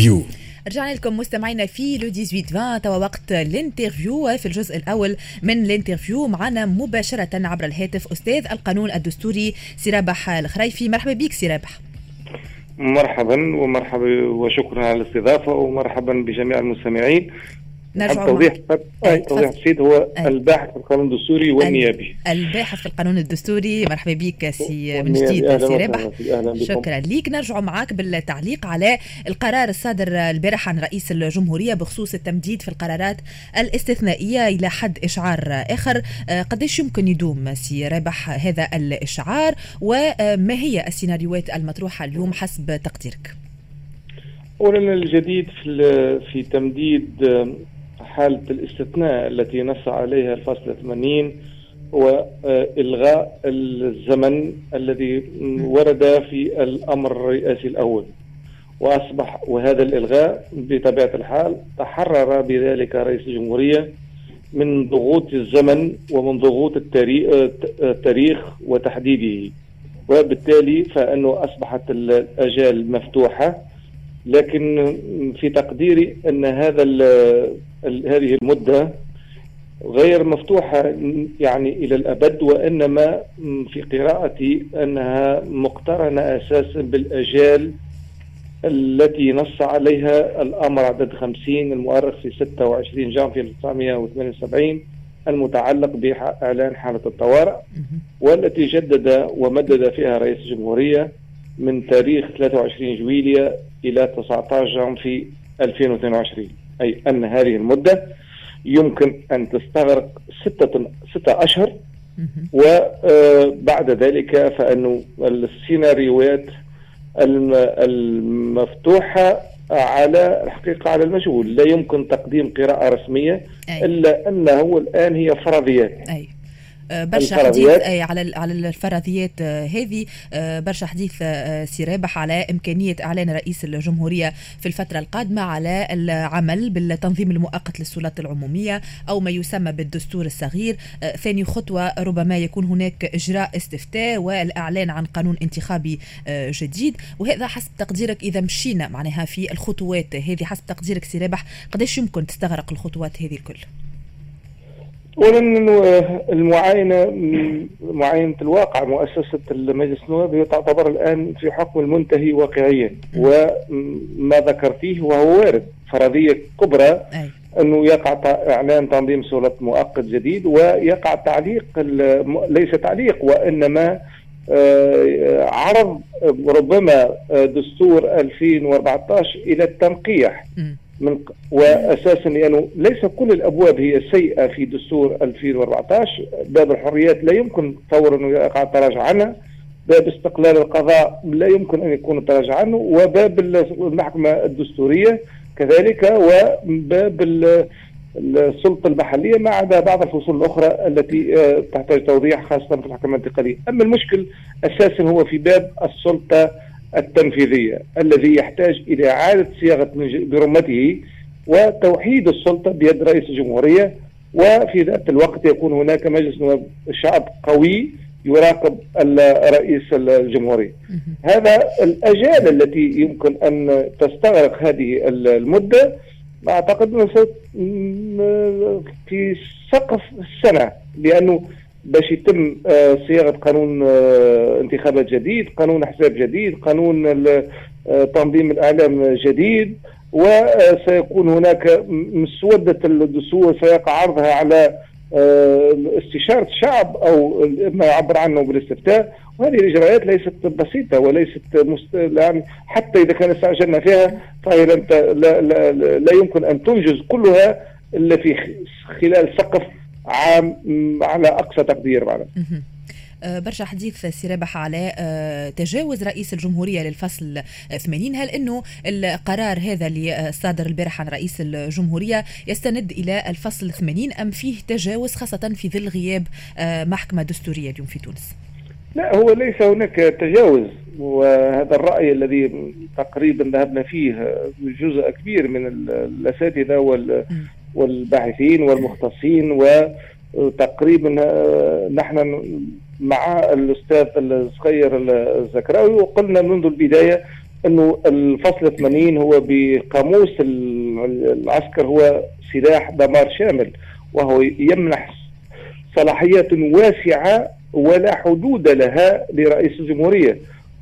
ال interview رجعنا لكم مستمعينا في لو 18 توا وقت ال interview في الجزء الأول من ال interview. معنا مباشرة عبر الهاتف أستاذ القانون الدستوري سي رابح الخرايفي مرحبا بك سي رابح مرحبا ومرحبا وشكرا على الاستضافة ومرحبا بجميع المستمعين. نرجع توضيح معك. أي أي، توضيح تفضل. بسيط هو. الباحث في القانون الدستوري والنيابي. الباحث في القانون الدستوري. مرحبا بك سي من. جديد سي رابح شكرا ليك. نرجع معك بالتعليق على القرار الصادر البارح عن رئيس الجمهورية بخصوص التمديد في القرارات الاستثنائية إلى حد إشعار آخر. آه، قديش يمكن يدوم سي رابح هذا الإشعار؟ وما هي السيناريوهات المطروحة اليوم حسب تقديرك؟ اولا الجديد في في تمديد آم، حالة الاستثناء التي نص عليها الفصل 80 هو آه، الغاء الزمن الذي ورد في الأمر الرئاسي الأول. وأصبح وهذا الإلغاء بطبيعة الحال تحرر بذلك رئيس الجمهورية من ضغوط الزمن ومن ضغوط التاريخ وتحديده. وبالتالي فإنه أصبحت الاجال مفتوحة لكن في تقديري أن هذا هذه المدة غير مفتوحة يعني إلى الأبد وإنما في قراءتي أنها مقترنة أساسا بالاجال التي نص عليها الأمر عدد 50 المؤرخ في 26 جانفي 1978 المتعلق بإعلان حالة الطوارئ والتي جدد ومدد فيها رئيس الجمهورية من تاريخ 23 جويلية إلى 19 جانفي 2022 أي أن هذه المدة يمكن أن تستغرق ستة, ستة أشهر. وبعد ذلك فإنه السيناريوهات الم- المفتوحة على الحقيقة على المجهول. لا يمكن تقديم قراءة رسمية أي. إلا أنه الآن هي فرضيات أي. آه، برشا الفرضيات. حديث أي على على الفرضيات آه، هذه آه، برشا حديث آه، سي رابح على إمكانية إعلان رئيس الجمهورية في الفترة القادمة على العمل بالتنظيم المؤقت للسلطات العمومية أو ما يسمى بالدستور الصغير. آه، ثاني خطوة ربما يكون هناك إجراء استفتاء والإعلان عن قانون انتخابي آه، جديد. وهذا حسب تقديرك إذا مشينا معناها في الخطوات هذه. حسب تقديرك سي رابح قديش يمكن تستغرق الخطوات هذه الكل؟ اولا إنه المعاينة معاينة الواقع مؤسسة المجلس النواب هي تعتبر الآن في حكم المنتهي واقعيا. وما ذكرتيه وهو وارد. فرضية كبرى أنه يقع إعلان تنظيم سلطه مؤقت جديد ويقع تعليق ليس تعليق وإنما آه، عرض ربما آه، دستور 2014 إلى التنقيح. من واساسا لأنه ليس كل الأبواب هي سيئة في دستور 2014 باب الحريات لا يمكن انه يقع التراجع عنها باب استقلال القضاء لا يمكن أن يكون التراجع عنه. وباب ال- المحكمة الدستورية كذلك. وباب ال- السلطة المحلية ما عدا بعض الفصول الأخرى التي آه، تحتاج توضيح خاصة في الحكم الانتقالية، أما المشكل أساسا هو في باب السلطة التنفيذية الذي يحتاج إلى إعادة صياغة من ج- برمته وتوحيد السلطة بيد رئيس الجمهورية وفي ذات الوقت يكون هناك مجلس نواب شعب قوي يراقب رئيس الجمهورية. مهم. هذا الأجال التي يمكن أن تستغرق هذه ال- المدة أعتقد أنه ست- م- في سقف السنة لأنه باش يتم آه، صياغة قانون آه، انتخابات جديد، قانون احزاب جديد، قانون آه، تنظيم الإعلام جديد وسيكون هناك مسودة الدستور سيقع عرضها على استشارة الشعب أو ما يعبر عنه بالاستفتاء وهذه الإجراءات ليست بسيطة وليست مست... يعني حتى إذا كان استعجلنا فيها فهي. لا, لا, لا, لا يمكن أن تنجز كلها إلا في خلال سقف عام على أقصى تقدير معنا. آه، برشا حديث سي رابح على آه، تجاوز رئيس الجمهورية للفصل آه، 80 هل أنه القرار هذا اللي آه، صادر البارح عن رئيس الجمهورية يستند إلى الفصل 80 أم فيه تجاوز خاصة في ظل غياب محكمة دستورية اليوم في تونس لا هو ليس هناك تجاوز وهذا الرأي الذي تقريبا ذهبنا فيه جزء كبير من ال- الأساتذة. والباحثين والمختصين وتقريبا نحن مع الأستاذ الصغير الزكراوي وقلنا منذ البداية إنه الفصل 80 هو بقاموس العسكر هو سلاح دمار شامل وهو يمنح صلاحيات واسعة ولا حدود لها لرئيس الجمهورية.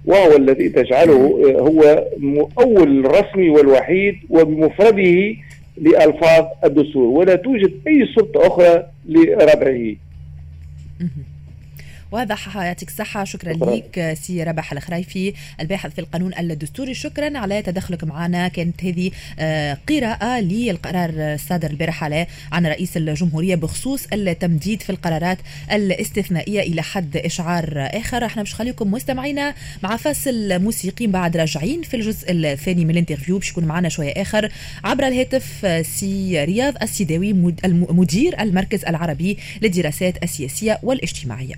وهو الذي تجعله هو مؤول الرسمي والوحيد وبمفرده لألفاظ الدستور ولا توجد أي سلطة أخرى لربعه. وهذا يعطيك الصحة شكرا لك سي رابح الخرايفي الباحث في القانون الدستوري. شكرا على تدخلك معنا. كانت هذه آه، قراءة للقرار الصادر البارح على عن رئيس الجمهورية بخصوص التمديد في القرارات الاستثنائية إلى حد إشعار آخر. إحنا مش خليكم مستمعينا مع فاصل موسيقي بعد راجعين في الجزء الثاني من ال interview باش يكون معنا شوية آخر عبر الهاتف سي رياض السيداوي مدير المركز العربي للدراسات السياسية والاجتماعية.